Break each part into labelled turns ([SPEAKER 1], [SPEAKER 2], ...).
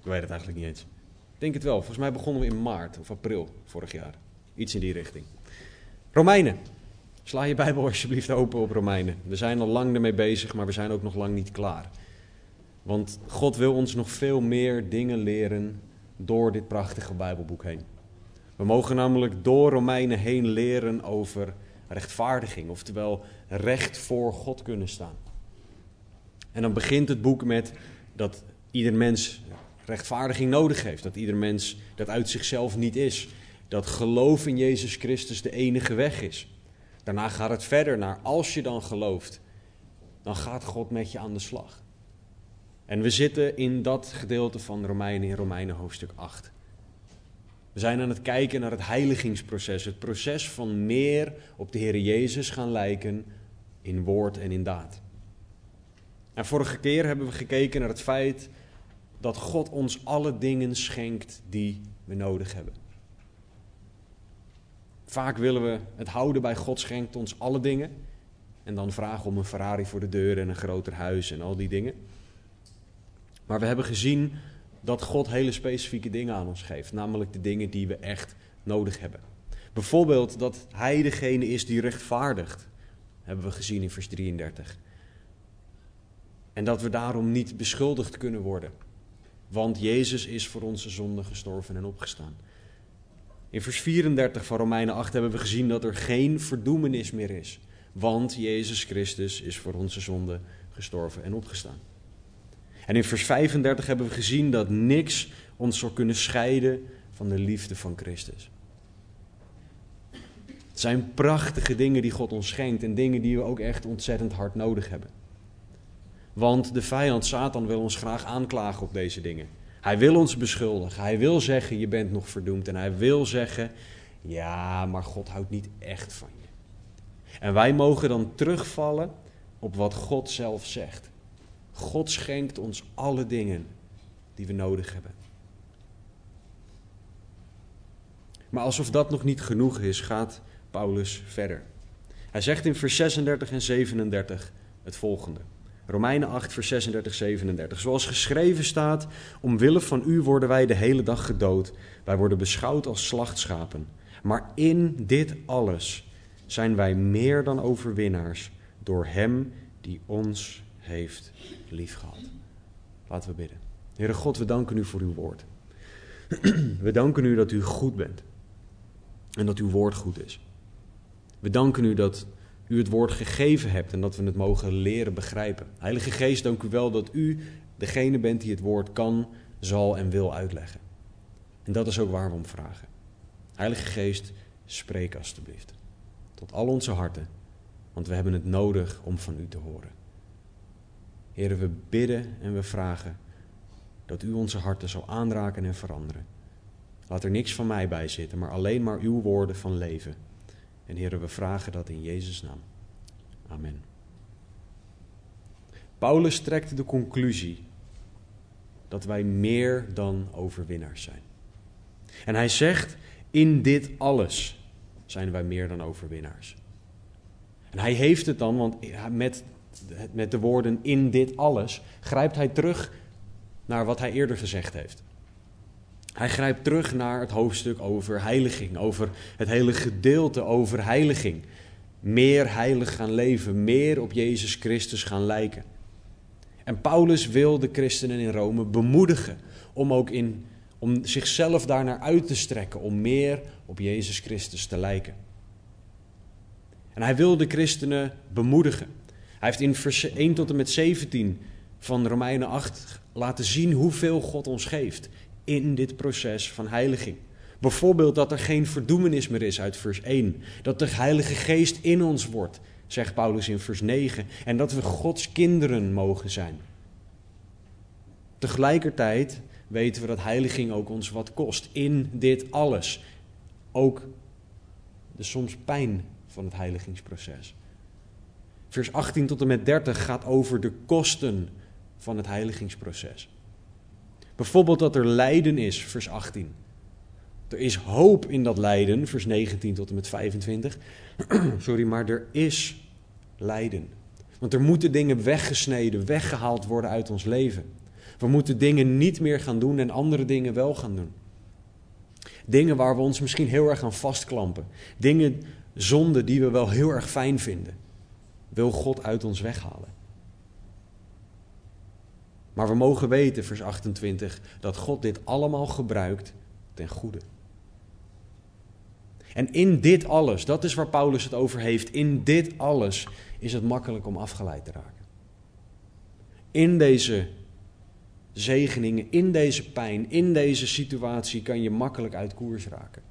[SPEAKER 1] Ik weet het eigenlijk niet eens. Denk het wel. Volgens mij begonnen we in maart of april vorig jaar. Iets in die richting. Romeinen. Sla je Bijbel alsjeblieft open op Romeinen. We zijn al lang ermee bezig, maar we zijn ook nog lang niet klaar. Want God wil ons nog veel meer dingen leren door dit prachtige Bijbelboek heen. We mogen namelijk door Romeinen heen leren over rechtvaardiging, oftewel recht voor God kunnen staan. En dan begint het boek met dat ieder mens rechtvaardiging nodig heeft. Dat ieder mens dat uit zichzelf niet is. Dat geloof in Jezus Christus de enige weg is. Daarna gaat het verder naar als je dan gelooft, dan gaat God met je aan de slag. En we zitten in dat gedeelte van Romeinen in Romeinen hoofdstuk 8. We zijn aan het kijken naar het heiligingsproces, het proces van meer op de Heer Jezus gaan lijken in woord en in daad. En vorige keer hebben we gekeken naar het feit dat God ons alle dingen schenkt die we nodig hebben. Vaak willen we het houden bij God schenkt ons alle dingen. En dan vragen om een Ferrari voor de deur en een groter huis en al die dingen. Maar we hebben gezien dat God hele specifieke dingen aan ons geeft. Namelijk de dingen die we echt nodig hebben. Bijvoorbeeld dat Hij degene is die rechtvaardigt. Hebben we gezien in vers 33. En dat we daarom niet beschuldigd kunnen worden. Want Jezus is voor onze zonde gestorven en opgestaan. In vers 34 van Romeinen 8 hebben we gezien dat er geen verdoemenis meer is. Want Jezus Christus is voor onze zonde gestorven en opgestaan. En in vers 35 hebben we gezien dat niks ons zou kunnen scheiden van de liefde van Christus. Het zijn prachtige dingen die God ons schenkt en dingen die we ook echt ontzettend hard nodig hebben. Want de vijand Satan wil ons graag aanklagen op deze dingen. Hij wil ons beschuldigen. Hij wil zeggen, je bent nog verdoemd. En hij wil zeggen, ja, maar God houdt niet echt van je. En wij mogen dan terugvallen op wat God zelf zegt. God schenkt ons alle dingen die we nodig hebben. Maar alsof dat nog niet genoeg is, gaat Paulus verder. Hij zegt in vers 36 en 37 het volgende. Romeinen 8, vers 36, 37. Zoals geschreven staat: Omwille van u worden wij de hele dag gedood. Wij worden beschouwd als slachtschapen. Maar in dit alles zijn wij meer dan overwinnaars door Hem die ons heeft liefgehad. Laten we bidden. Heere God, we danken u voor uw woord. We danken u dat u goed bent en dat uw woord goed is. We danken u dat u het woord gegeven hebt en dat we het mogen leren begrijpen. Heilige Geest, dank u wel dat u degene bent die het woord kan, zal en wil uitleggen. En dat is ook waar we om vragen. Heilige Geest, spreek alstublieft. Tot al onze harten, want we hebben het nodig om van u te horen. Heren, we bidden en we vragen dat u onze harten zal aanraken en veranderen. Laat er niks van mij bij zitten, maar alleen maar uw woorden van leven. En heren, we vragen dat in Jezus' naam. Amen. Paulus trekt de conclusie dat wij meer dan overwinnaars zijn. En hij zegt, in dit alles zijn wij meer dan overwinnaars. En hij heeft het dan, want met, met de woorden in dit alles grijpt hij terug naar wat hij eerder gezegd heeft. Hij grijpt terug naar het hoofdstuk over heiliging, over het hele gedeelte over heiliging. Meer heilig gaan leven, meer op Jezus Christus gaan lijken. En Paulus wil de christenen in Rome bemoedigen om ook in, om zichzelf daarnaar uit te strekken, om meer op Jezus Christus te lijken. En hij wil de christenen bemoedigen. Hij heeft in vers 1 tot en met 17 van Romeinen 8 laten zien hoeveel God ons geeft in dit proces van heiliging. Bijvoorbeeld dat er geen verdoemenis meer is uit vers 1. Dat de Heilige Geest in ons wordt, zegt Paulus in vers 9. En dat we Gods kinderen mogen zijn. Tegelijkertijd weten we dat heiliging ook ons wat kost. In dit alles. Ook de soms pijn van het heiligingsproces. Vers 18 tot en met 30 gaat over de kosten van het heiligingsproces. Bijvoorbeeld dat er lijden is, vers 18. Er is hoop in dat lijden, vers 19 tot en met 25. Sorry, maar er is lijden. Want er moeten dingen weggesneden, weggehaald worden uit ons leven. We moeten dingen niet meer gaan doen en andere dingen wel gaan doen. Dingen waar we ons misschien heel erg aan vastklampen. Dingen, zonden die we wel heel erg fijn vinden. Wil God uit ons weghalen. Maar we mogen weten, vers 28, dat God dit allemaal gebruikt ten goede. En in dit alles, dat is waar Paulus het over heeft, in dit alles is het makkelijk om afgeleid te raken. In deze zegeningen, in deze pijn, in deze situatie kan je makkelijk uit koers raken.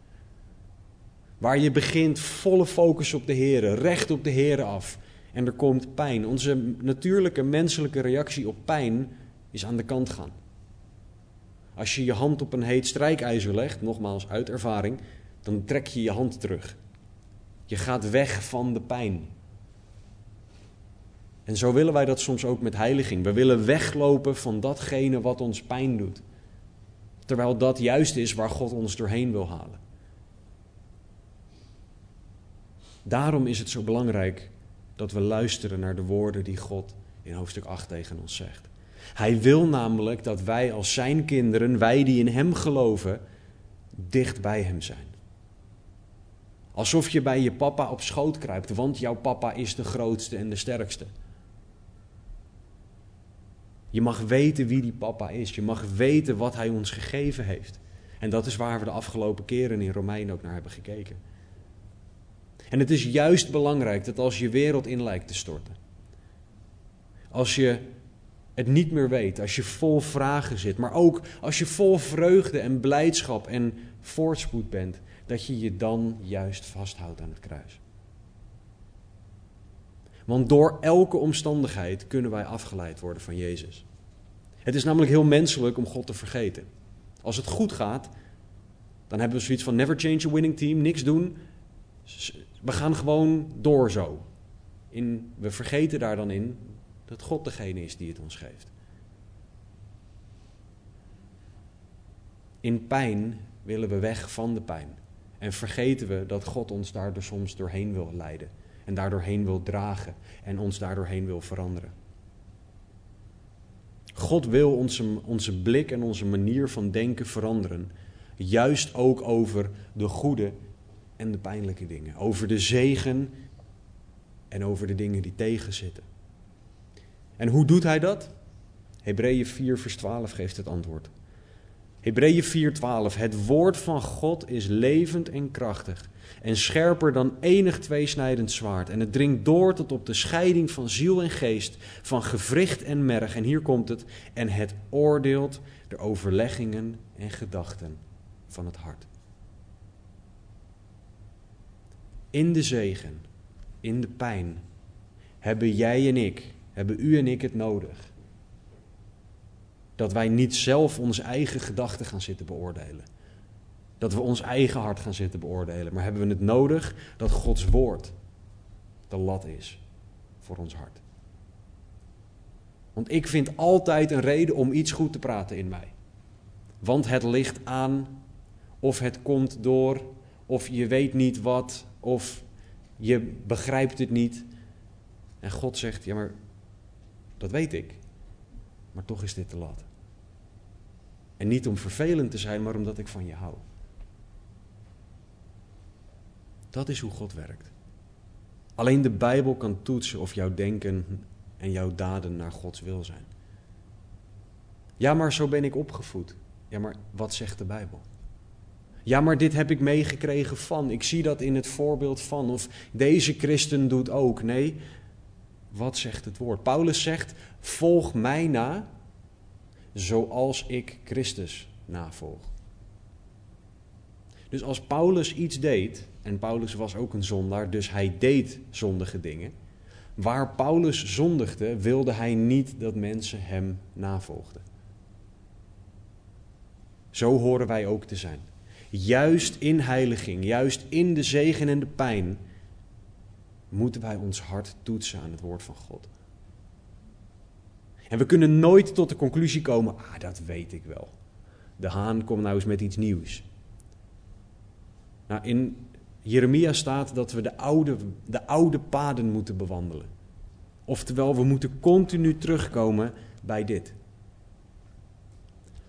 [SPEAKER 1] Waar je begint volle focus op de Heer, recht op de Heer af. En er komt pijn. Onze natuurlijke menselijke reactie op pijn is aan de kant gaan. Als je je hand op een heet strijkijzer legt, nogmaals uit ervaring, dan trek je je hand terug. Je gaat weg van de pijn. En zo willen wij dat soms ook met heiliging. We willen weglopen van datgene wat ons pijn doet. Terwijl dat juist is waar God ons doorheen wil halen. Daarom is het zo belangrijk dat we luisteren naar de woorden die God in hoofdstuk 8 tegen ons zegt. Hij wil namelijk dat wij als zijn kinderen, wij die in Hem geloven, dicht bij Hem zijn. Alsof je bij je papa op schoot kruipt, want jouw papa is de grootste en de sterkste. Je mag weten wie die papa is. Je mag weten wat hij ons gegeven heeft. En dat is waar we de afgelopen keren in Romein ook naar hebben gekeken. En het is juist belangrijk dat als je wereld in lijkt te storten, als je het niet meer weet, als je vol vragen zit, maar ook als je vol vreugde en blijdschap en voortspoed bent, dat je je dan juist vasthoudt aan het kruis. Want door elke omstandigheid kunnen wij afgeleid worden van Jezus. Het is namelijk heel menselijk om God te vergeten. Als het goed gaat, dan hebben we zoiets van never change a winning team, niks doen. We gaan gewoon door zo. In, we vergeten daar dan in dat God degene is die het ons geeft. In pijn willen we weg van de pijn. En vergeten we dat God ons daardoor soms doorheen wil leiden. En daardoorheen wil dragen. En ons daardoorheen wil veranderen. God wil onze, onze blik en onze manier van denken veranderen. Juist ook over de goede en de pijnlijke dingen. Over de zegen en over de dingen die tegenzitten. En hoe doet hij dat? Hebreeën 4, vers 12 geeft het antwoord. Hebreeën 4:12 Het woord van God is levend en krachtig en scherper dan enig tweesnijdend zwaard en het dringt door tot op de scheiding van ziel en geest, van gewricht en merg en hier komt het en het oordeelt de overleggingen en gedachten van het hart. In de zegen, in de pijn hebben jij en ik, hebben u en ik het nodig dat wij niet zelf onze eigen gedachten gaan zitten beoordelen. Dat we ons eigen hart gaan zitten beoordelen. Maar hebben we het nodig dat Gods woord de lat is voor ons hart. Want ik vind altijd een reden om iets goed te praten in mij. Want het ligt aan, of het komt door, of je weet niet wat, of je begrijpt het niet. En God zegt, ja maar dat weet ik. Maar toch is dit te lat. En niet om vervelend te zijn, maar omdat ik van je hou. Dat is hoe God werkt. Alleen de Bijbel kan toetsen of jouw denken en jouw daden naar Gods wil zijn. Ja, maar zo ben ik opgevoed. Ja, maar wat zegt de Bijbel? Ja, maar dit heb ik meegekregen van. Ik zie dat in het voorbeeld van. Of deze christen doet ook. Nee, wat zegt het woord? Paulus zegt: Volg mij na zoals ik Christus navolg. Dus als Paulus iets deed, en Paulus was ook een zondaar, dus hij deed zondige dingen. Waar Paulus zondigde, wilde hij niet dat mensen hem navolgden. Zo horen wij ook te zijn. Juist in heiliging, juist in de zegen en de pijn, moeten wij ons hart toetsen aan het woord van God. En we kunnen nooit tot de conclusie komen, ah, dat weet ik wel. De haan komt nou eens met iets nieuws. Nou, in Jeremia staat dat we de oude, de oude paden moeten bewandelen. Oftewel, we moeten continu terugkomen bij dit.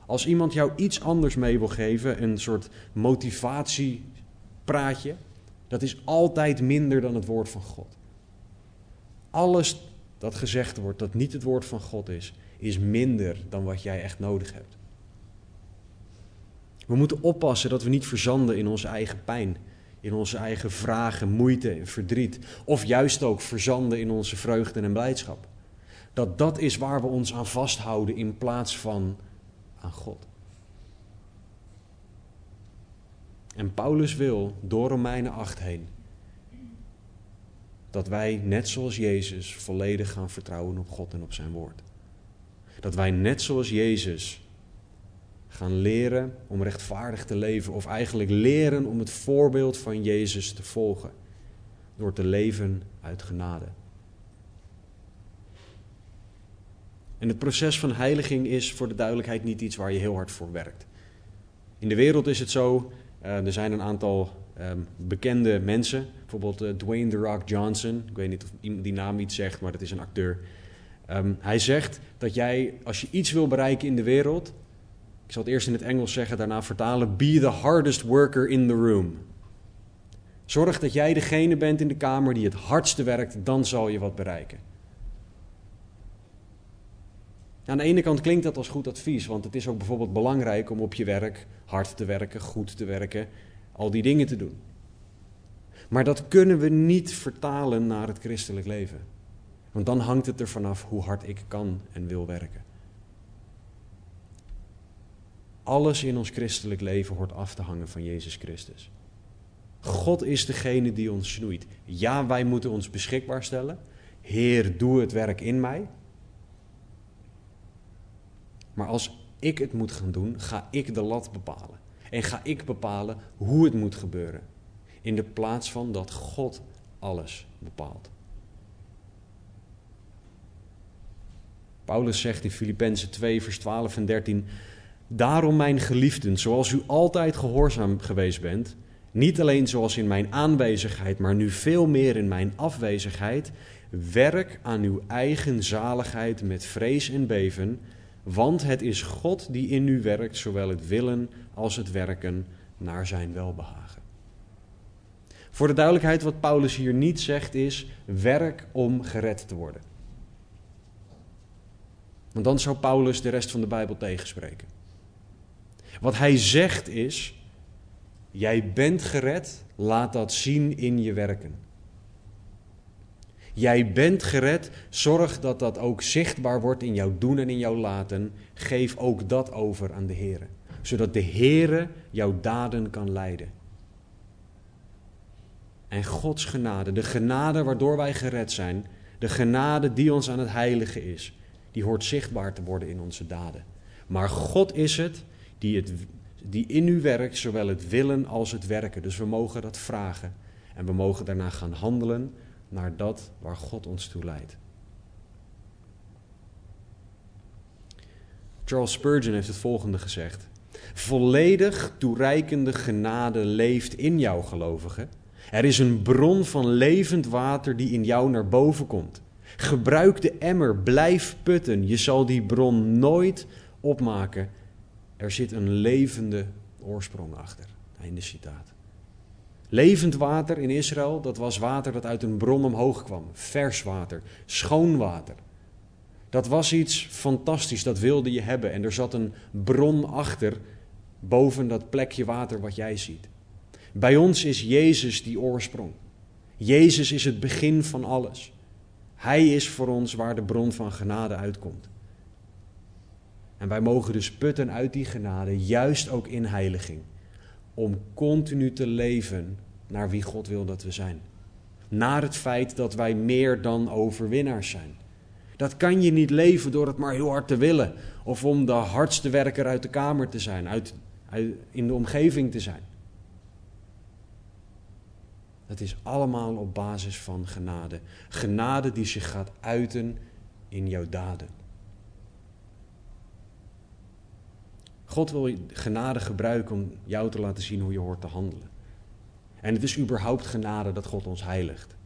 [SPEAKER 1] Als iemand jou iets anders mee wil geven, een soort motivatiepraatje, dat is altijd minder dan het woord van God. Alles dat gezegd wordt dat niet het woord van God is, is minder dan wat jij echt nodig hebt. We moeten oppassen dat we niet verzanden in onze eigen pijn, in onze eigen vragen, moeite en verdriet, of juist ook verzanden in onze vreugde en blijdschap. Dat dat is waar we ons aan vasthouden in plaats van aan God. En Paulus wil door Romeinen 8 heen dat wij, net zoals Jezus, volledig gaan vertrouwen op God en op zijn woord. Dat wij, net zoals Jezus, gaan leren om rechtvaardig te leven, of eigenlijk leren om het voorbeeld van Jezus te volgen, door te leven uit genade. En het proces van heiliging is voor de duidelijkheid niet iets waar je heel hard voor werkt. In de wereld is het zo, uh, er zijn een aantal um, bekende mensen, bijvoorbeeld uh, Dwayne The Rock Johnson. Ik weet niet of die naam iets zegt, maar dat is een acteur. Um, hij zegt dat jij, als je iets wil bereiken in de wereld, ik zal het eerst in het Engels zeggen, daarna vertalen, be the hardest worker in the room. Zorg dat jij degene bent in de kamer die het hardste werkt, dan zal je wat bereiken. Aan de ene kant klinkt dat als goed advies, want het is ook bijvoorbeeld belangrijk om op je werk hard te werken, goed te werken, al die dingen te doen. Maar dat kunnen we niet vertalen naar het christelijk leven. Want dan hangt het er vanaf hoe hard ik kan en wil werken. Alles in ons christelijk leven hoort af te hangen van Jezus Christus. God is degene die ons snoeit. Ja, wij moeten ons beschikbaar stellen. Heer, doe het werk in mij. Maar als ik het moet gaan doen, ga ik de lat bepalen. En ga ik bepalen hoe het moet gebeuren. In de plaats van dat God alles bepaalt. Paulus zegt in Filippenzen 2, vers 12 en 13: Daarom, mijn geliefden, zoals u altijd gehoorzaam geweest bent, niet alleen zoals in mijn aanwezigheid, maar nu veel meer in mijn afwezigheid, werk aan uw eigen zaligheid met vrees en beven want het is God die in u werkt, zowel het willen als het werken naar zijn welbehagen. Voor de duidelijkheid, wat Paulus hier niet zegt is: werk om gered te worden. Want dan zou Paulus de rest van de Bijbel tegenspreken. Wat hij zegt is: jij bent gered, laat dat zien in je werken. Jij bent gered, zorg dat dat ook zichtbaar wordt in jouw doen en in jouw laten. Geef ook dat over aan de Heer, zodat de Heer jouw daden kan leiden. En Gods genade, de genade waardoor wij gered zijn, de genade die ons aan het heilige is, die hoort zichtbaar te worden in onze daden. Maar God is het die, het die in u werkt, zowel het willen als het werken. Dus we mogen dat vragen en we mogen daarna gaan handelen naar dat waar God ons toe leidt. Charles Spurgeon heeft het volgende gezegd. Volledig toereikende genade leeft in jou, gelovige. Er is een bron van levend water die in jou naar boven komt. Gebruik de emmer, blijf putten. Je zal die bron nooit opmaken. Er zit een levende oorsprong achter. Einde citaat. Levend water in Israël, dat was water dat uit een bron omhoog kwam. Vers water, schoon water. Dat was iets fantastisch, dat wilde je hebben. En er zat een bron achter, boven dat plekje water wat jij ziet. Bij ons is Jezus die oorsprong. Jezus is het begin van alles. Hij is voor ons waar de bron van genade uitkomt. En wij mogen dus putten uit die genade, juist ook in heiliging om continu te leven naar wie God wil dat we zijn. Naar het feit dat wij meer dan overwinnaars zijn. Dat kan je niet leven door het maar heel hard te willen. Of om de hardste werker uit de kamer te zijn. Uit, in de omgeving te zijn. Het is allemaal op basis van genade. Genade die zich gaat uiten in jouw daden. God wil genade gebruiken om jou te laten zien hoe je hoort te handelen. En het is überhaupt genade dat God ons heiligt.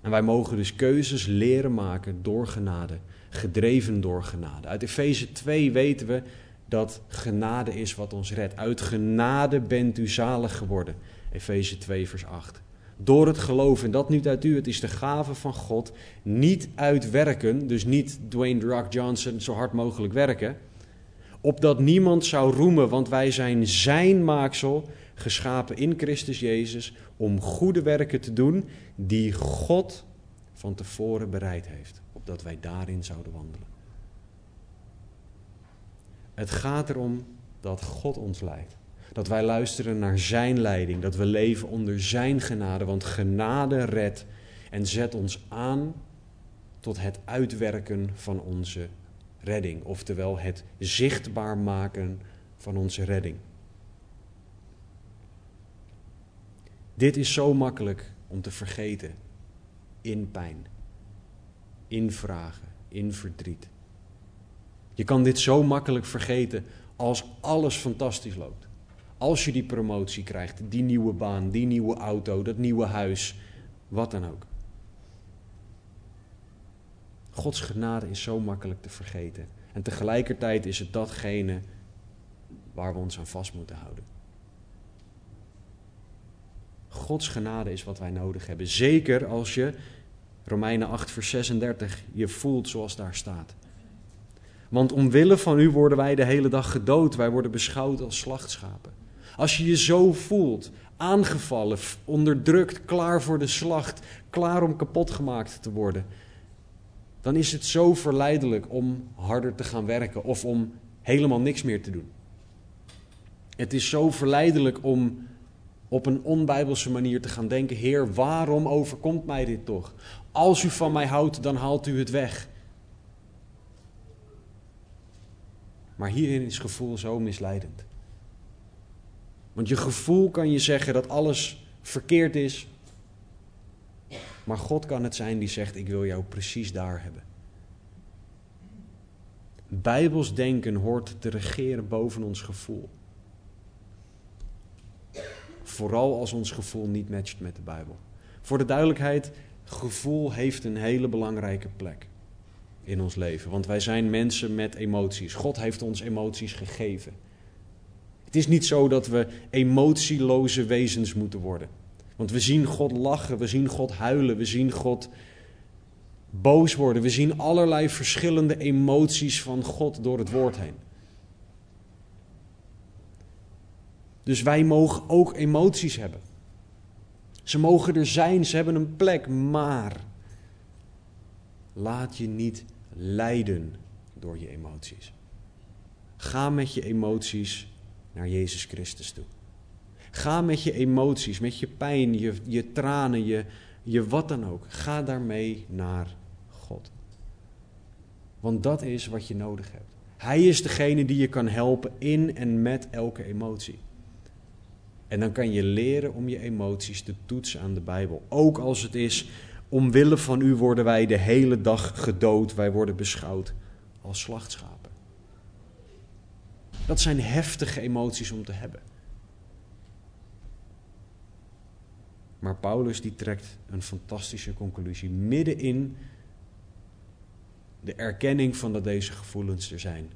[SPEAKER 1] En wij mogen dus keuzes leren maken door genade, gedreven door genade. Uit Efeze 2 weten we dat genade is wat ons redt. Uit genade bent u zalig geworden. Efeze 2, vers 8. Door het geloof, en dat niet uit u, het is de gave van God, niet uit werken, dus niet Dwayne Rock Johnson zo hard mogelijk werken, opdat niemand zou roemen, want wij zijn zijn maaksel, geschapen in Christus Jezus, om goede werken te doen die God van tevoren bereid heeft, opdat wij daarin zouden wandelen. Het gaat erom dat God ons leidt. Dat wij luisteren naar Zijn leiding. Dat we leven onder Zijn genade. Want genade redt en zet ons aan tot het uitwerken van onze redding. Oftewel het zichtbaar maken van onze redding. Dit is zo makkelijk om te vergeten in pijn, in vragen, in verdriet. Je kan dit zo makkelijk vergeten als alles fantastisch loopt. Als je die promotie krijgt, die nieuwe baan, die nieuwe auto, dat nieuwe huis, wat dan ook. Gods genade is zo makkelijk te vergeten. En tegelijkertijd is het datgene waar we ons aan vast moeten houden. Gods genade is wat wij nodig hebben. Zeker als je, Romeinen 8, vers 36, je voelt zoals daar staat. Want omwille van u worden wij de hele dag gedood. Wij worden beschouwd als slachtschapen. Als je je zo voelt, aangevallen, onderdrukt, klaar voor de slacht, klaar om kapot gemaakt te worden, dan is het zo verleidelijk om harder te gaan werken of om helemaal niks meer te doen. Het is zo verleidelijk om op een onbijbelse manier te gaan denken: Heer, waarom overkomt mij dit toch? Als u van mij houdt, dan haalt u het weg. Maar hierin is gevoel zo misleidend. Want je gevoel kan je zeggen dat alles verkeerd is. Maar God kan het zijn die zegt: Ik wil jou precies daar hebben. Bijbels denken hoort te regeren boven ons gevoel. Vooral als ons gevoel niet matcht met de Bijbel. Voor de duidelijkheid, gevoel heeft een hele belangrijke plek in ons leven. Want wij zijn mensen met emoties. God heeft ons emoties gegeven. Het is niet zo dat we emotieloze wezens moeten worden. Want we zien God lachen, we zien God huilen, we zien God boos worden. We zien allerlei verschillende emoties van God door het woord heen. Dus wij mogen ook emoties hebben. Ze mogen er zijn, ze hebben een plek, maar laat je niet leiden door je emoties. Ga met je emoties naar Jezus Christus toe. Ga met je emoties, met je pijn, je, je tranen, je, je wat dan ook. Ga daarmee naar God. Want dat is wat je nodig hebt. Hij is degene die je kan helpen in en met elke emotie. En dan kan je leren om je emoties te toetsen aan de Bijbel. Ook als het is, omwille van u worden wij de hele dag gedood, wij worden beschouwd als slachtschapen. Dat zijn heftige emoties om te hebben. Maar Paulus die trekt een fantastische conclusie midden in de erkenning van dat deze gevoelens er zijn.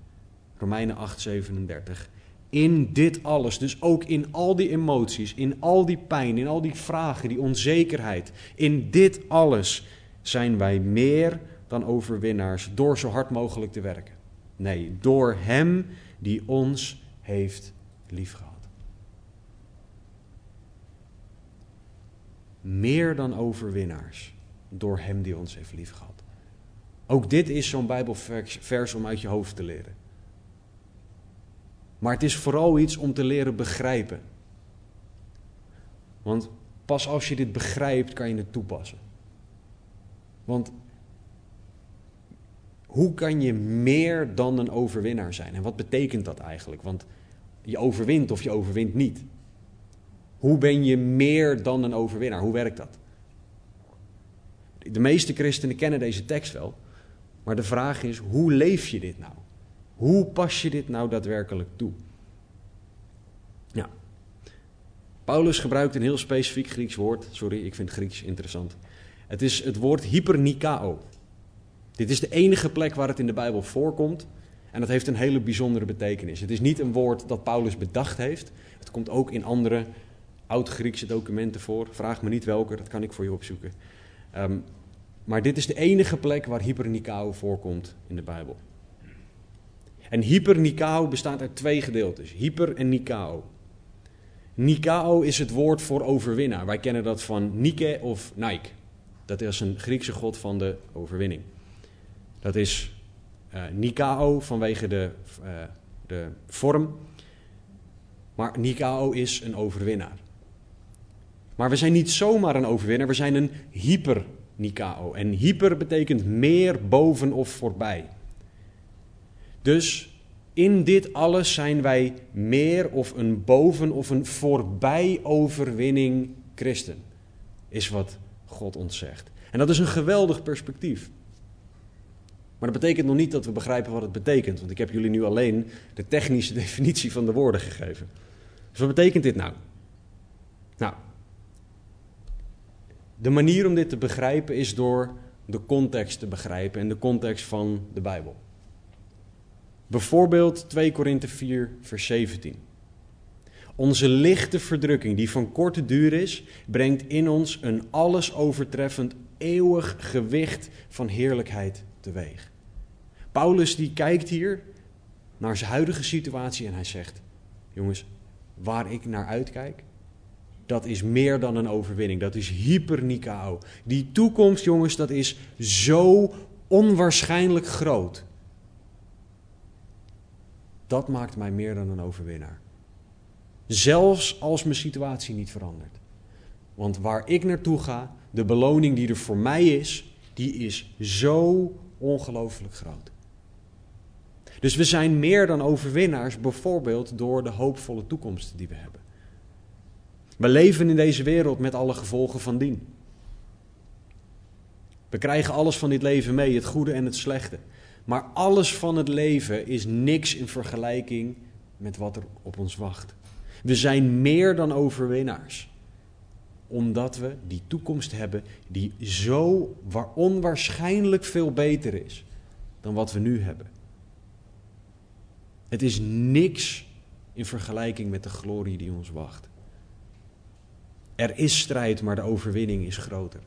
[SPEAKER 1] Romeinen 8:37. In dit alles, dus ook in al die emoties, in al die pijn, in al die vragen, die onzekerheid, in dit alles zijn wij meer dan overwinnaars door zo hard mogelijk te werken. Nee, door Hem die ons heeft liefgehad. Meer dan overwinnaars door Hem die ons heeft liefgehad. Ook dit is zo'n Bijbelvers om uit je hoofd te leren. Maar het is vooral iets om te leren begrijpen. Want pas als je dit begrijpt, kan je het toepassen. Want hoe kan je meer dan een overwinnaar zijn? En wat betekent dat eigenlijk? Want Je overwint of je overwint niet. Hoe ben je meer dan een overwinnaar? Hoe werkt dat? De meeste christenen kennen deze tekst wel. Maar de vraag is, hoe leef je dit nou? Hoe pas je dit nou daadwerkelijk toe? Ja. Paulus gebruikt een heel specifiek Grieks woord. Sorry, ik vind Grieks interessant. Het is het woord hypernikao. Dit is de enige plek waar het in de Bijbel voorkomt. En dat heeft een hele bijzondere betekenis. Het is niet een woord dat Paulus bedacht heeft. Het komt ook in andere oud-Griekse documenten voor. Vraag me niet welke, dat kan ik voor je opzoeken. Ehm, maar dit is de enige plek waar hypernikao voorkomt in de Bijbel. En hypernikao bestaat uit twee gedeeltes: hyper en nikao. Nikao is het woord voor overwinnaar. Wij kennen dat van Nike of Nike. Dat is een Griekse god van de overwinning. Dat is uh, Nikao vanwege de, uh, de vorm. Maar Nikao is een overwinnaar. Maar we zijn niet zomaar een overwinnaar, we zijn een hyper-Nikao. En hyper betekent meer, boven of voorbij. Dus in dit alles zijn wij meer of een boven of een voorbij overwinning christen. Is wat God ons zegt. En dat is een geweldig perspectief. Maar dat betekent nog niet dat we begrijpen wat het betekent. Want ik heb jullie nu alleen de technische definitie van de woorden gegeven. Dus wat betekent dit nou? Nou, de manier om dit te begrijpen is door de context te begrijpen en de context van de Bijbel. Bijvoorbeeld 2 Korinthe 4, vers 17. Onze lichte verdrukking, die van korte duur is, brengt in ons een alles overtreffend eeuwig gewicht van heerlijkheid teweeg. Paulus die kijkt hier naar zijn huidige situatie en hij zegt: Jongens, waar ik naar uitkijk, dat is meer dan een overwinning. Dat is hypernikao. Die toekomst, jongens, dat is zo onwaarschijnlijk groot. Dat maakt mij meer dan een overwinnaar. Zelfs als mijn situatie niet verandert. Want waar ik naartoe ga, de beloning die er voor mij is, die is zo ongelooflijk groot. Dus we zijn meer dan overwinnaars, bijvoorbeeld door de hoopvolle toekomst die we hebben. We leven in deze wereld met alle gevolgen van dien. We krijgen alles van dit leven mee, het goede en het slechte. Maar alles van het leven is niks in vergelijking met wat er op ons wacht. We zijn meer dan overwinnaars. Omdat we die toekomst hebben die zo onwaarschijnlijk veel beter is dan wat we nu hebben. Het is niks in vergelijking met de glorie die ons wacht. Er is strijd, maar de overwinning is groter.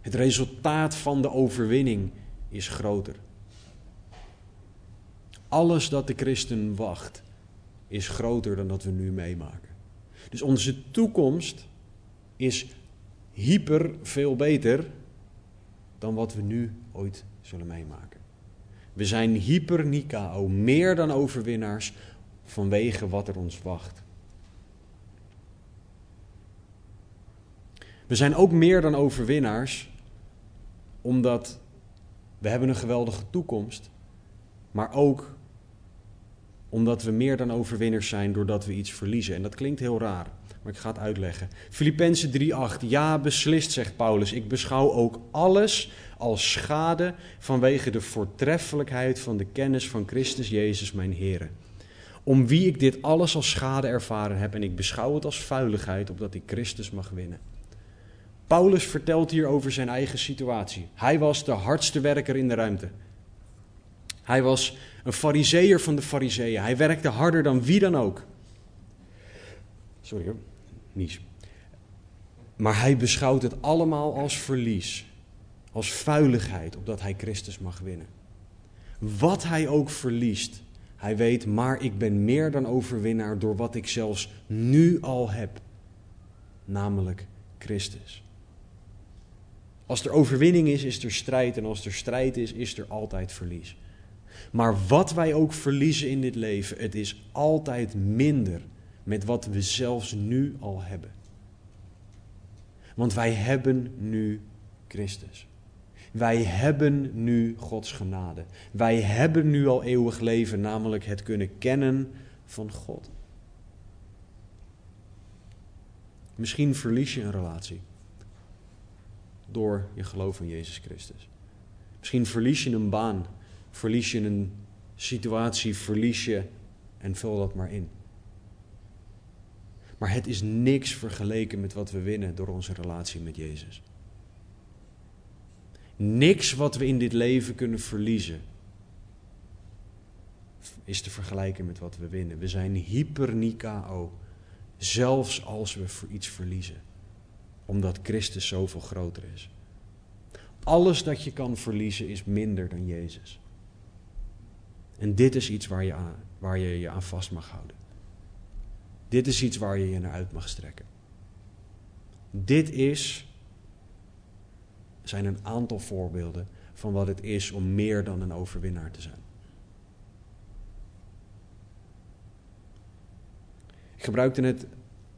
[SPEAKER 1] Het resultaat van de overwinning is groter. Alles dat de christen wacht, is groter dan dat we nu meemaken. Dus onze toekomst is hyper veel beter dan wat we nu ooit zullen meemaken. We zijn hyper Nikao, meer dan overwinnaars vanwege wat er ons wacht. We zijn ook meer dan overwinnaars omdat we hebben een geweldige toekomst, maar ook omdat we meer dan overwinnaars zijn doordat we iets verliezen. En dat klinkt heel raar, maar ik ga het uitleggen. Filippenzen 3:8. Ja, beslist, zegt Paulus. Ik beschouw ook alles als schade vanwege de voortreffelijkheid van de kennis van Christus Jezus, mijn Heer. Om wie ik dit alles als schade ervaren heb en ik beschouw het als vuiligheid, opdat ik Christus mag winnen. Paulus vertelt hier over zijn eigen situatie. Hij was de hardste werker in de ruimte. Hij was een fariseer van de fariseeën. Hij werkte harder dan wie dan ook. Sorry hoor, niets. Maar hij beschouwt het allemaal als verlies, als vuiligheid, opdat hij Christus mag winnen. Wat hij ook verliest, hij weet, maar ik ben meer dan overwinnaar door wat ik zelfs nu al heb, namelijk Christus. Als er overwinning is, is er strijd. En als er strijd is, is er altijd verlies. Maar wat wij ook verliezen in dit leven, het is altijd minder met wat we zelfs nu al hebben. Want wij hebben nu Christus. Wij hebben nu Gods genade. Wij hebben nu al eeuwig leven, namelijk het kunnen kennen van God. Misschien verlies je een relatie door je geloof in Jezus Christus. Misschien verlies je een baan, verlies je een situatie, verlies je en vul dat maar in. Maar het is niks vergeleken met wat we winnen door onze relatie met Jezus. Niks wat we in dit leven kunnen verliezen is te vergelijken met wat we winnen. We zijn hyper Nikao, zelfs als we voor iets verliezen, omdat Christus zoveel groter is. Alles dat je kan verliezen is minder dan Jezus. En dit is iets waar je, aan, waar je je aan vast mag houden. Dit is iets waar je je naar uit mag strekken. Dit is, zijn een aantal voorbeelden van wat het is om meer dan een overwinnaar te zijn. Ik gebruikte net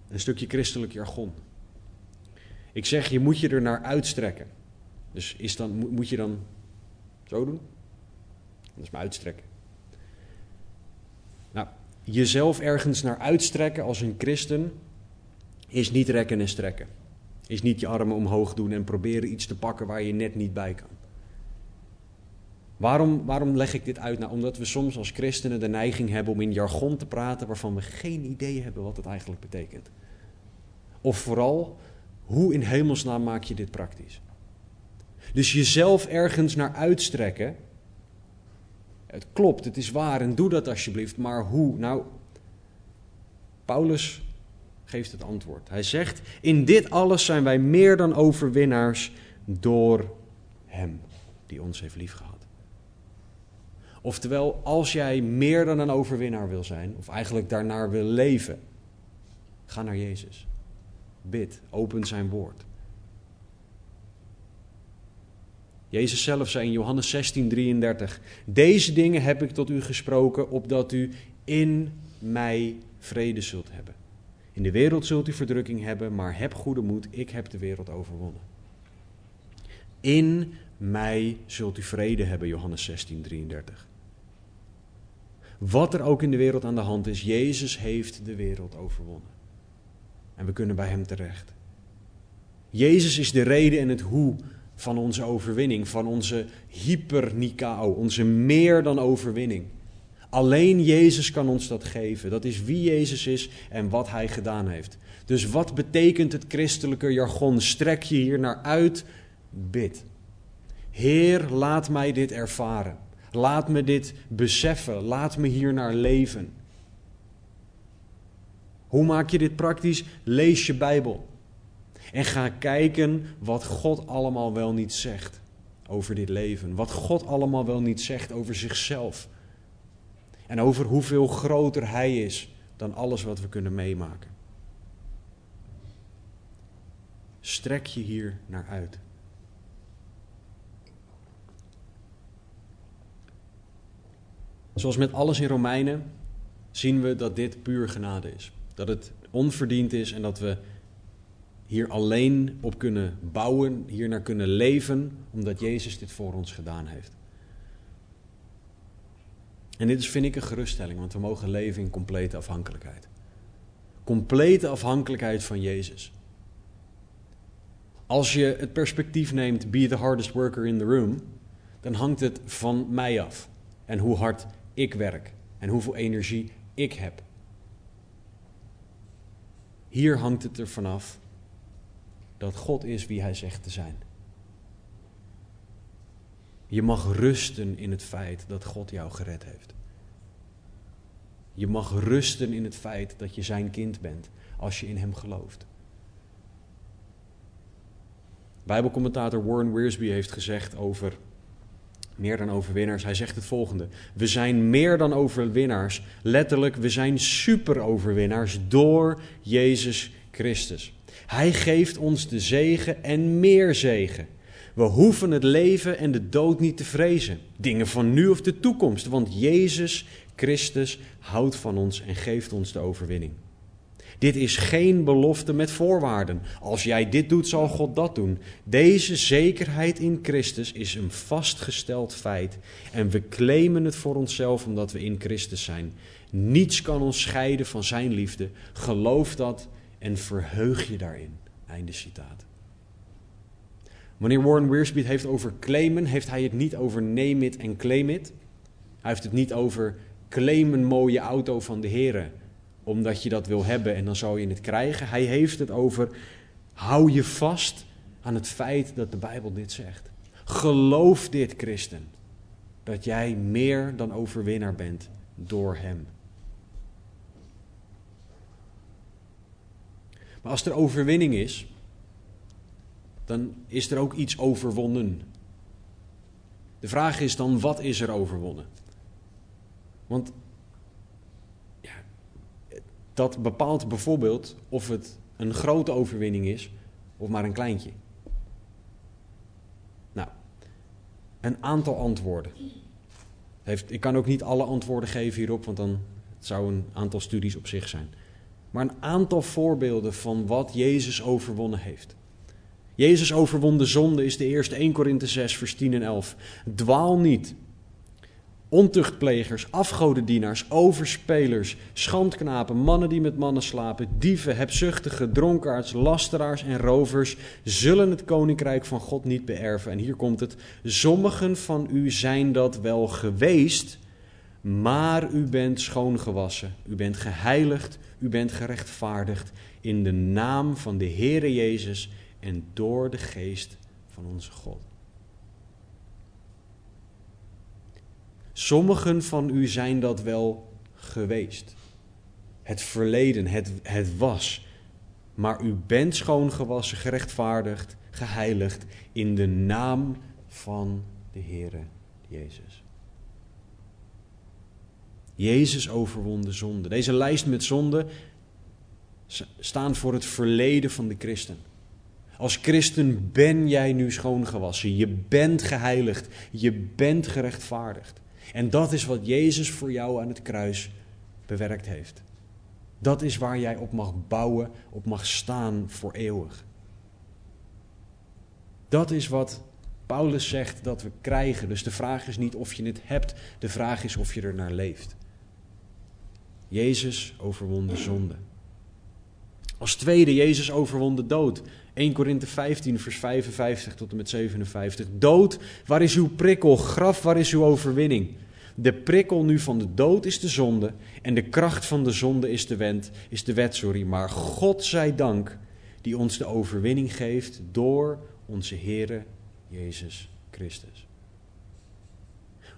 [SPEAKER 1] een stukje christelijk jargon. Ik zeg, je moet je er naar uitstrekken. Dus is dan, moet je dan zo doen? Dat is me uitstrekken. Nou, jezelf ergens naar uitstrekken als een christen is niet rekken en strekken. Is niet je armen omhoog doen en proberen iets te pakken waar je net niet bij kan. Waarom, waarom leg ik dit uit? Nou, omdat we soms als christenen de neiging hebben om in jargon te praten waarvan we geen idee hebben wat het eigenlijk betekent. Of vooral, hoe in hemelsnaam maak je dit praktisch? Dus jezelf ergens naar uitstrekken. Het klopt, het is waar en doe dat alsjeblieft. Maar hoe? Nou, Paulus geeft het antwoord. Hij zegt: In dit alles zijn wij meer dan overwinnaars door Hem die ons heeft liefgehad. Oftewel, als jij meer dan een overwinnaar wil zijn, of eigenlijk daarnaar wil leven, ga naar Jezus. Bid, open zijn woord. Jezus zelf zei in Johannes 16, 33: Deze dingen heb ik tot u gesproken, opdat u in mij vrede zult hebben. In de wereld zult u verdrukking hebben, maar heb goede moed, ik heb de wereld overwonnen. In mij zult u vrede hebben, Johannes 16, 33. Wat er ook in de wereld aan de hand is, Jezus heeft de wereld overwonnen. En we kunnen bij Hem terecht. Jezus is de reden en het hoe van onze overwinning, van onze hyper-Nikao, onze meer dan overwinning. Alleen Jezus kan ons dat geven. Dat is wie Jezus is en wat Hij gedaan heeft. Dus wat betekent het christelijke jargon? Strek je hier naar uit, bid. Heer, laat mij dit ervaren. Laat me dit beseffen. Laat me hier naar leven. Hoe maak je dit praktisch? Lees je Bijbel. En ga kijken wat God allemaal wel niet zegt over dit leven. Wat God allemaal wel niet zegt over zichzelf. En over hoeveel groter Hij is dan alles wat we kunnen meemaken. Strek je hier naar uit. Zoals met alles in Romeinen zien we dat dit puur genade is. Dat het onverdiend is en dat we hier alleen op kunnen bouwen, hier naar kunnen leven, omdat Jezus dit voor ons gedaan heeft. En dit is, vind ik, een geruststelling, want we mogen leven in complete afhankelijkheid. Complete afhankelijkheid van Jezus. Als je het perspectief neemt, be the hardest worker in the room, dan hangt het van mij af. En hoe hard ik werk en hoeveel energie ik heb. Hier hangt het er vanaf dat God is wie Hij zegt te zijn. Je mag rusten in het feit dat God jou gered heeft. Je mag rusten in het feit dat je zijn kind bent als je in Hem gelooft. Bijbelcommentator Warren Wiersbe heeft gezegd over meer dan overwinnaars. Hij zegt het volgende: We zijn meer dan overwinnaars. Letterlijk, we zijn superoverwinnaars door Jezus Christus. Hij geeft ons de zegen en meer zegen. We hoeven het leven en de dood niet te vrezen. Dingen van nu of de toekomst, want Jezus Christus houdt van ons en geeft ons de overwinning. Dit is geen belofte met voorwaarden. Als jij dit doet, zal God dat doen. Deze zekerheid in Christus is een vastgesteld feit. En we claimen het voor onszelf omdat we in Christus zijn. Niets kan ons scheiden van Zijn liefde. Geloof dat en verheug je daarin. Einde citaat. Wanneer Warren Wiersbe het heeft over claimen, heeft hij het niet over name it en claim it. Hij heeft het niet over claim een mooie auto van de heren, omdat je dat wil hebben en dan zou je het krijgen. Hij heeft het over hou je vast aan het feit dat de Bijbel dit zegt. Geloof dit, christen, dat jij meer dan overwinnaar bent door Hem. Maar als er overwinning is, dan is er ook iets overwonnen. De vraag is dan, wat is er overwonnen? Want dat bepaalt bijvoorbeeld of het een grote overwinning is of maar een kleintje. Nou, een aantal antwoorden. Heeft, ik kan ook niet alle antwoorden geven hierop, want dan zou een aantal studies op zich zijn. Maar een aantal voorbeelden van wat Jezus overwonnen heeft. Jezus overwon de zonde is de eerste 1 Korinthe 6 vers 10 en 11. Dwaal niet. Ontuchtplegers, afgodendienaars, overspelers, schandknapen, mannen die met mannen slapen, dieven, hebzuchtigen, dronkaards, lasteraars en rovers zullen het koninkrijk van God niet beërven. En hier komt het. Sommigen van u zijn dat wel geweest, maar u bent schoongewassen, u bent geheiligd, u bent gerechtvaardigd in de naam van de Heere Jezus en door de geest van onze God. Sommigen van u zijn dat wel geweest. Het verleden, het, het was. Maar u bent schoongewassen, gerechtvaardigd, geheiligd in de naam van de Heere Jezus. Jezus overwon de zonde. Deze lijst met zonden staan voor het verleden van de christen. Als christen ben jij nu schoongewassen. Je bent geheiligd. Je bent gerechtvaardigd. En dat is wat Jezus voor jou aan het kruis bewerkt heeft. Dat is waar jij op mag bouwen, op mag staan voor eeuwig. Dat is wat Paulus zegt dat we krijgen. Dus de vraag is niet of je het hebt, de vraag is of je er naar leeft. Jezus overwon de zonde. Als tweede, Jezus overwon de dood. 1 Korinthe 15, vers 55 tot en met 57. Dood, waar is uw prikkel? Graf, waar is uw overwinning? De prikkel nu van de dood is de zonde en de kracht van de zonde is de, wet, is de wet. Sorry. Maar God zij dank die ons de overwinning geeft door onze Heere Jezus Christus.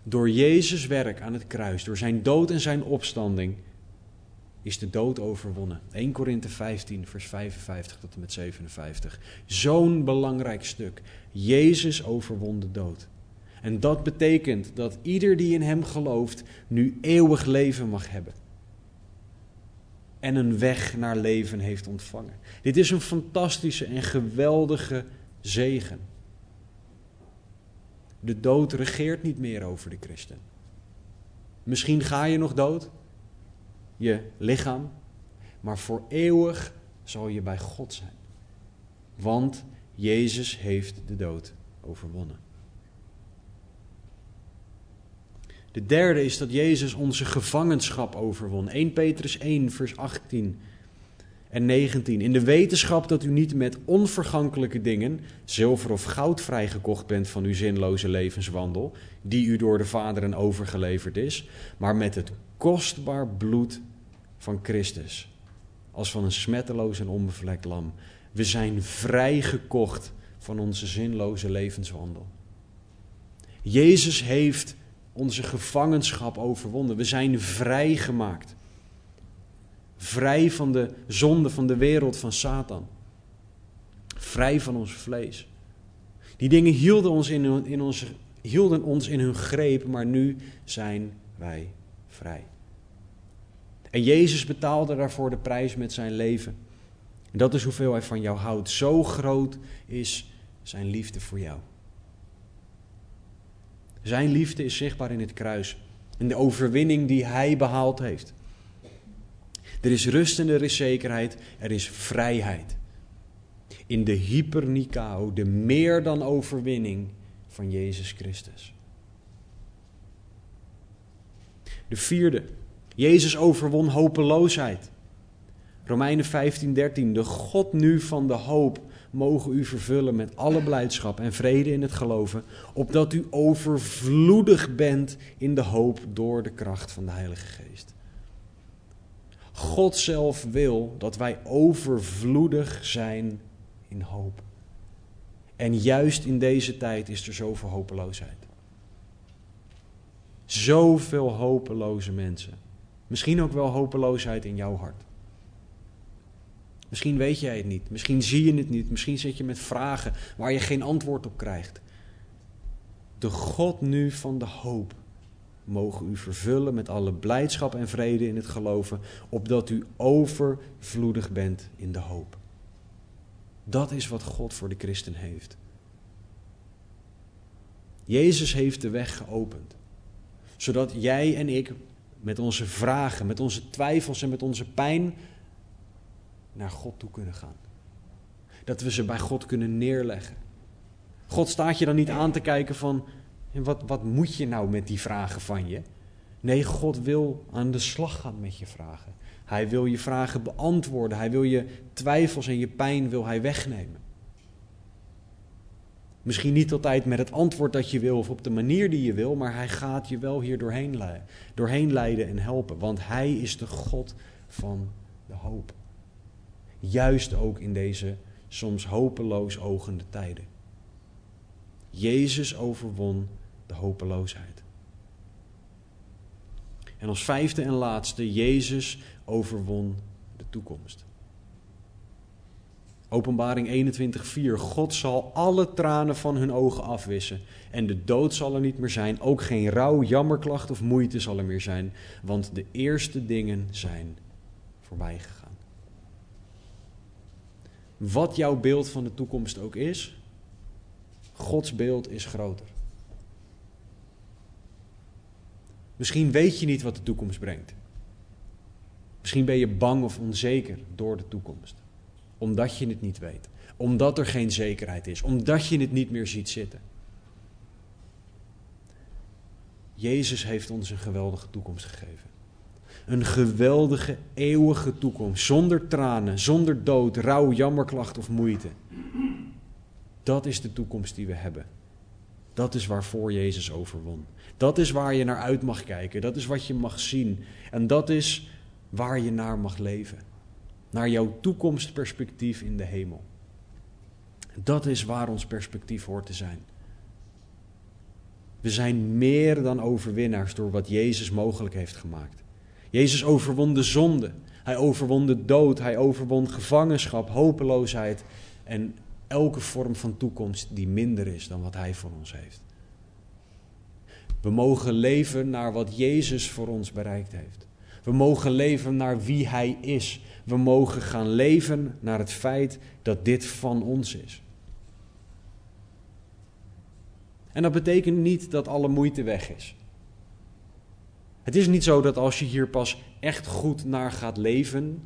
[SPEAKER 1] Door Jezus werk aan het kruis, door zijn dood en zijn opstanding, is de dood overwonnen. 1 Korinthe 15, vers 55 tot en met 57. Zo'n belangrijk stuk. Jezus overwon de dood. En dat betekent dat ieder die in Hem gelooft nu eeuwig leven mag hebben. En een weg naar leven heeft ontvangen. Dit is een fantastische en geweldige zegen. De dood regeert niet meer over de christen. Misschien ga je nog dood, je lichaam, maar voor eeuwig zal je bij God zijn. Want Jezus heeft de dood overwonnen. De derde is dat Jezus onze gevangenschap overwon. 1 Petrus 1, vers 18 en 19. In de wetenschap dat u niet met onvergankelijke dingen, zilver of goud vrijgekocht bent van uw zinloze levenswandel, die u door de vaderen overgeleverd is, maar met het kostbaar bloed van Christus, als van een smetteloos en onbevlekt lam. We zijn vrijgekocht van onze zinloze levenswandel. Jezus heeft onze gevangenschap overwonnen. We zijn vrijgemaakt. Vrij van de zonde van de wereld van Satan. Vrij van ons vlees. Die dingen hielden ons in, in ons, hielden ons in hun greep, maar nu zijn wij vrij. En Jezus betaalde daarvoor de prijs met zijn leven. En dat is hoeveel hij van jou houdt. Zo groot is zijn liefde voor jou. Zijn liefde is zichtbaar in het kruis. In de overwinning die hij behaald heeft. Er is rust en er is zekerheid. Er is vrijheid. In de hypernikao, de meer dan overwinning van Jezus Christus. De vierde. Jezus overwon hopeloosheid. Romeinen 15, 13. De God nu van de hoop mogen u vervullen met alle blijdschap en vrede in het geloven, opdat u overvloedig bent in de hoop door de kracht van de Heilige Geest. God zelf wil dat wij overvloedig zijn in hoop. En juist in deze tijd is er zoveel hopeloosheid. Zoveel hopeloze mensen. Misschien ook wel hopeloosheid in jouw hart. Misschien weet jij het niet. Misschien zie je het niet. Misschien zit je met vragen waar je geen antwoord op krijgt. De God nu van de hoop mogen u vervullen met alle blijdschap en vrede in het geloven, opdat u overvloedig bent in de hoop. Dat is wat God voor de christen heeft. Jezus heeft de weg geopend, zodat jij en ik met onze vragen, met onze twijfels en met onze pijn naar God toe kunnen gaan. Dat we ze bij God kunnen neerleggen. God staat je dan niet aan te kijken van, wat, wat moet je nou met die vragen van je? Nee, God wil aan de slag gaan met je vragen. Hij wil je vragen beantwoorden. Hij wil je twijfels en je pijn wil hij wegnemen. Misschien niet altijd met het antwoord dat je wil of op de manier die je wil, maar hij gaat je wel hier doorheen leiden, doorheen leiden en helpen. Want hij is de God van de hoop. Juist ook in deze soms hopeloos ogende tijden. Jezus overwon de hopeloosheid. En als vijfde en laatste, Jezus overwon de toekomst. Openbaring 21:4 God zal alle tranen van hun ogen afwissen en de dood zal er niet meer zijn, ook geen rouw, jammerklacht of moeite zal er meer zijn, want de eerste dingen zijn voorbij gegaan. Wat jouw beeld van de toekomst ook is, Gods beeld is groter. Misschien weet je niet wat de toekomst brengt. Misschien ben je bang of onzeker door de toekomst. Omdat je het niet weet. Omdat er geen zekerheid is. Omdat je het niet meer ziet zitten. Jezus heeft ons een geweldige toekomst gegeven. Een geweldige, eeuwige toekomst. Zonder tranen, zonder dood, rouw, jammerklacht of moeite. Dat is de toekomst die we hebben. Dat is waarvoor Jezus overwon. Dat is waar je naar uit mag kijken. Dat is wat je mag zien. En dat is waar je naar mag leven. Naar jouw toekomstperspectief in de hemel. Dat is waar ons perspectief hoort te zijn. We zijn meer dan overwinnaars door wat Jezus mogelijk heeft gemaakt. Jezus overwon de zonde. Hij overwon de dood. Hij overwon gevangenschap, hopeloosheid en elke vorm van toekomst die minder is dan wat Hij voor ons heeft. We mogen leven naar wat Jezus voor ons bereikt heeft. We mogen leven naar wie Hij is. We mogen gaan leven naar het feit dat dit van ons is. En dat betekent niet dat alle moeite weg is. Het is niet zo dat als je hier pas echt goed naar gaat leven,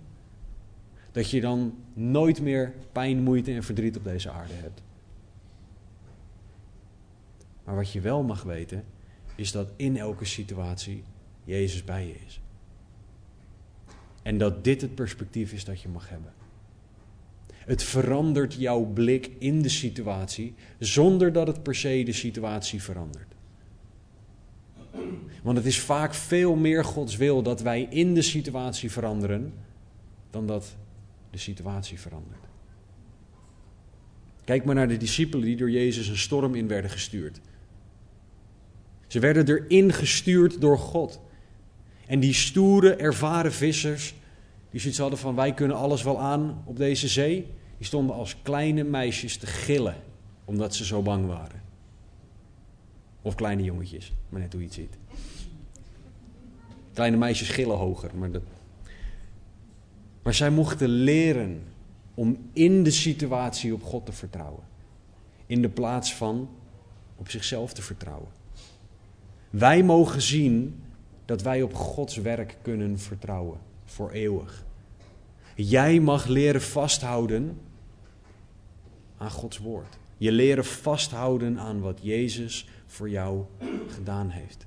[SPEAKER 1] dat je dan nooit meer pijn, moeite en verdriet op deze aarde hebt. Maar wat je wel mag weten, is dat in elke situatie Jezus bij je is. En dat dit het perspectief is dat je mag hebben. Het verandert jouw blik in de situatie zonder dat het per se de situatie verandert. Want het is vaak veel meer Gods wil dat wij in de situatie veranderen dan dat de situatie verandert. Kijk maar naar de discipelen die door Jezus een storm in werden gestuurd. Ze werden erin gestuurd door God. En die stoere, ervaren vissers, die zoiets hadden van wij kunnen alles wel aan op deze zee, die stonden als kleine meisjes te gillen, omdat ze zo bang waren. Of kleine jongetjes, maar net hoe je het ziet. Kleine meisjes gillen hoger, maar dat... Maar zij mochten leren om in de situatie op God te vertrouwen. In de plaats van op zichzelf te vertrouwen. Wij mogen zien dat wij op Gods werk kunnen vertrouwen voor eeuwig. Jij mag leren vasthouden aan Gods woord. Je leren vasthouden aan wat Jezus voor jou gedaan heeft.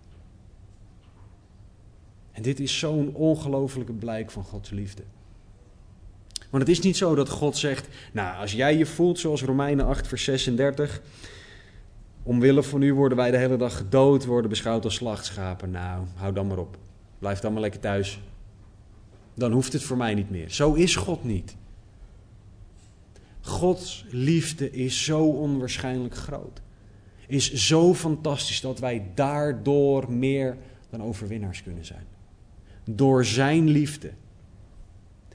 [SPEAKER 1] En dit is zo'n ongelofelijke blijk van Gods liefde. Want het is niet zo dat God zegt, nou, als jij je voelt zoals Romeinen 8, vers 36, omwille van u worden wij de hele dag gedood, worden beschouwd als slachtschapen. Nou, hou dan maar op. Blijf dan maar lekker thuis. Dan hoeft het voor mij niet meer. Zo is God niet. Gods liefde is zo onwaarschijnlijk groot. Is zo fantastisch dat wij daardoor meer dan overwinnaars kunnen zijn. Door zijn liefde.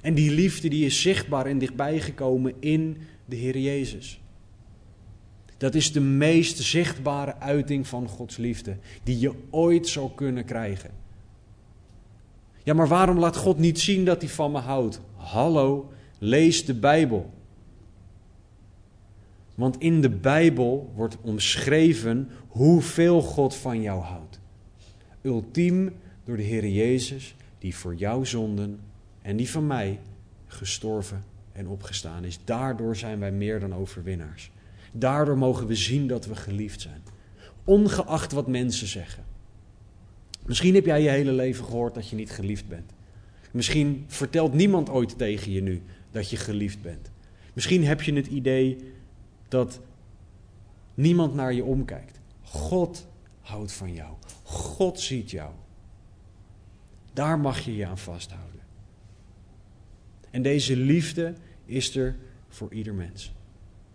[SPEAKER 1] En die liefde die is zichtbaar en dichtbij gekomen in de Heer Jezus. Dat is de meest zichtbare uiting van Gods liefde die je ooit zou kunnen krijgen. Ja, maar waarom laat God niet zien dat hij van me houdt? Hallo, lees de Bijbel. Want in de Bijbel wordt omschreven hoeveel God van jou houdt. Ultiem door de Heer Jezus, die voor jouw zonden en die van mij gestorven en opgestaan is. Daardoor zijn wij meer dan overwinnaars. Daardoor mogen we zien dat we geliefd zijn. Ongeacht wat mensen zeggen. Misschien heb jij je hele leven gehoord dat je niet geliefd bent. Misschien vertelt niemand ooit tegen je nu dat je geliefd bent. Misschien heb je het idee dat niemand naar je omkijkt. God houdt van jou. God ziet jou. Daar mag je je aan vasthouden. En deze liefde is er voor ieder mens.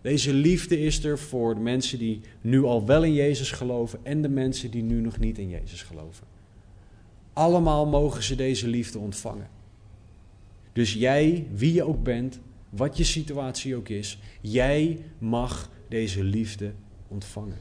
[SPEAKER 1] Deze liefde is er voor de mensen die nu al wel in Jezus geloven en de mensen die nu nog niet in Jezus geloven. Allemaal mogen ze deze liefde ontvangen. Dus jij, wie je ook bent, wat je situatie ook is, jij mag deze liefde ontvangen.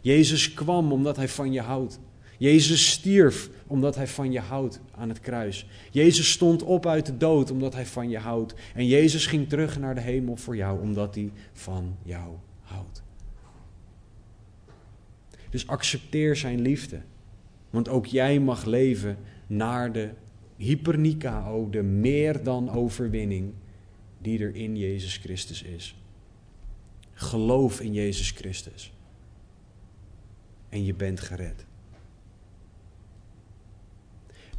[SPEAKER 1] Jezus kwam omdat hij van je houdt. Jezus stierf omdat hij van je houdt aan het kruis. Jezus stond op uit de dood omdat hij van je houdt. En Jezus ging terug naar de hemel voor jou omdat hij van jou houdt. Dus accepteer zijn liefde. Want ook jij mag leven naar de hypernikao, de meer dan overwinning die er in Jezus Christus is. Geloof in Jezus Christus. En je bent gered.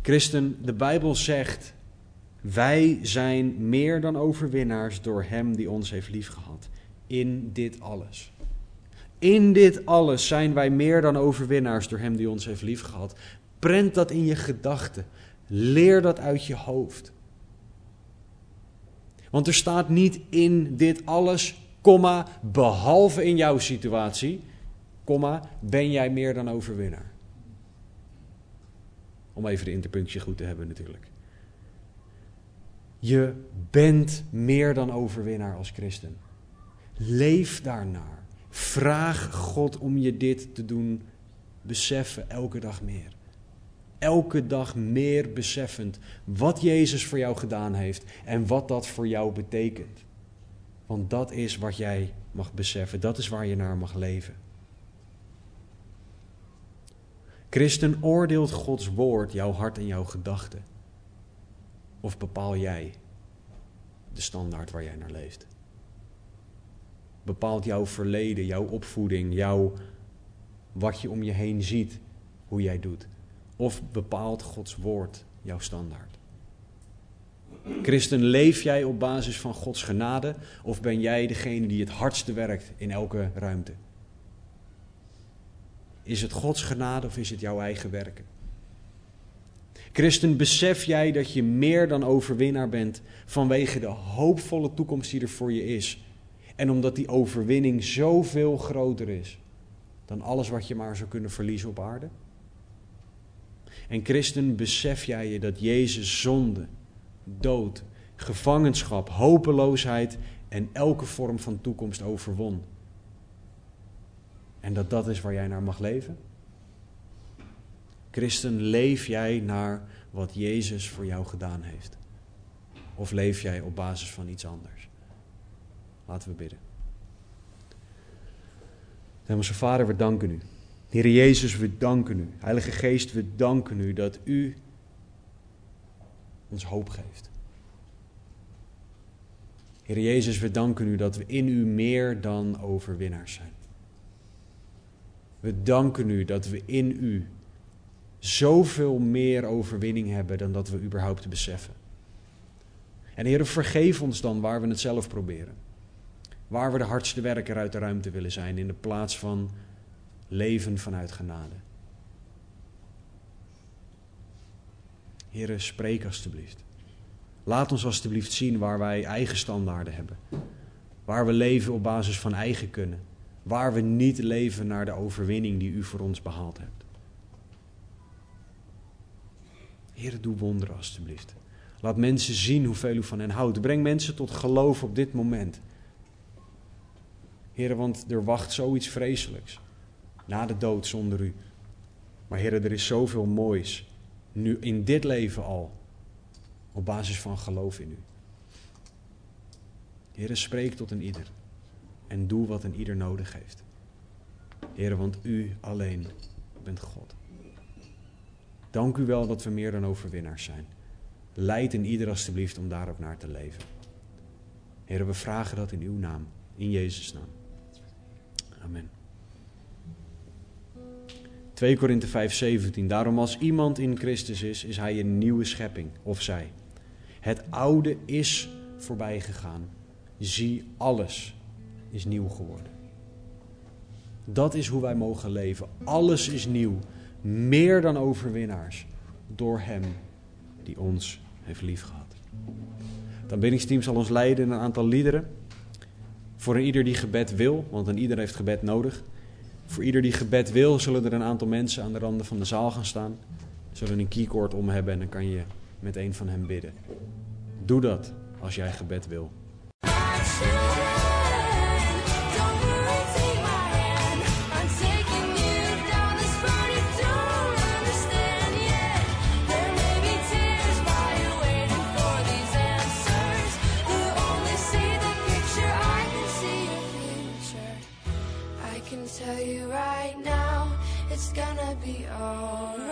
[SPEAKER 1] Christen, de Bijbel zegt: wij zijn meer dan overwinnaars door Hem die ons heeft liefgehad. In dit alles. In dit alles zijn wij meer dan overwinnaars door Hem die ons heeft liefgehad. Prent dat in je gedachten. Leer dat uit je hoofd. Want er staat niet in dit alles, behalve in jouw situatie, ben jij meer dan overwinnaar. Om even de interpunctie goed te hebben natuurlijk. Je bent meer dan overwinnaar als christen. Leef daarnaar. Vraag God om je dit te doen beseffen elke dag meer. Elke dag meer beseffend wat Jezus voor jou gedaan heeft en wat dat voor jou betekent. Want dat is wat jij mag beseffen, dat is waar je naar mag leven. Christen, oordeelt Gods woord jouw hart en jouw gedachten? Of bepaal jij de standaard waar jij naar leeft? Bepaalt jouw verleden, jouw opvoeding, jouw, wat je om je heen ziet, hoe jij doet? Of bepaalt Gods woord jouw standaard? Christen, leef jij op basis van Gods genade of ben jij degene die het hardste werkt in elke ruimte? Is het Gods genade of is het jouw eigen werken? Christen, besef jij dat je meer dan overwinnaar bent vanwege de hoopvolle toekomst die er voor je is. En omdat die overwinning zoveel groter is dan alles wat je maar zou kunnen verliezen op aarde? En christen, besef jij je dat Jezus zonde, dood, gevangenschap, hopeloosheid en elke vorm van toekomst overwon? En dat dat is waar jij naar mag leven? Christen, leef jij naar wat Jezus voor jou gedaan heeft? Of leef jij op basis van iets anders? Laten we bidden. Hemelse Vader, we danken u. Heer Jezus, we danken u. Heilige Geest, we danken u dat u ons hoop geeft. Heer Jezus, we danken u dat we in u meer dan overwinnaars zijn. We danken u dat we in u zoveel meer overwinning hebben dan dat we überhaupt beseffen. En Heer, vergeef ons dan waar we het zelf proberen. Waar we de hardste werker uit de ruimte willen zijn in de plaats van leven vanuit genade. Heer, spreek alstublieft. Laat ons alstublieft zien waar wij eigen standaarden hebben. Waar we leven op basis van eigen kunnen. Waar we niet leven naar de overwinning die u voor ons behaald hebt. Heer, doe wonderen alstublieft. Laat mensen zien hoeveel u van hen houdt. Breng mensen tot geloof op dit moment. Heer, want er wacht zoiets vreselijks. Na de dood zonder u. Maar Heer, er is zoveel moois. Nu in dit leven al. Op basis van geloof in u. Heer, spreek tot een ieder. En doe wat een ieder nodig heeft. Heer, want u alleen bent God. Dank u wel dat we meer dan overwinnaars zijn. Leid in ieder alstublieft om daar ook naar te leven. Heer, we vragen dat in uw naam, in Jezus' naam. Amen. 2 Korinthe 5, 17. Daarom als iemand in Christus is, is hij een nieuwe schepping, of zij. Het oude is voorbij gegaan. Zie, alles is nieuw geworden. Dat is hoe wij mogen leven. Alles is nieuw. Meer dan overwinnaars. Door Hem die ons heeft liefgehad. Het aanbiddingsteam zal ons leiden in een aantal liederen. Voor een ieder die gebed wil, want een ieder heeft gebed nodig. Voor ieder die gebed wil, zullen er een aantal mensen aan de randen van de zaal gaan staan. Zullen een keycord om hebben en dan kan je met een van hen bidden. Doe dat als jij gebed wil.
[SPEAKER 2] Be alright.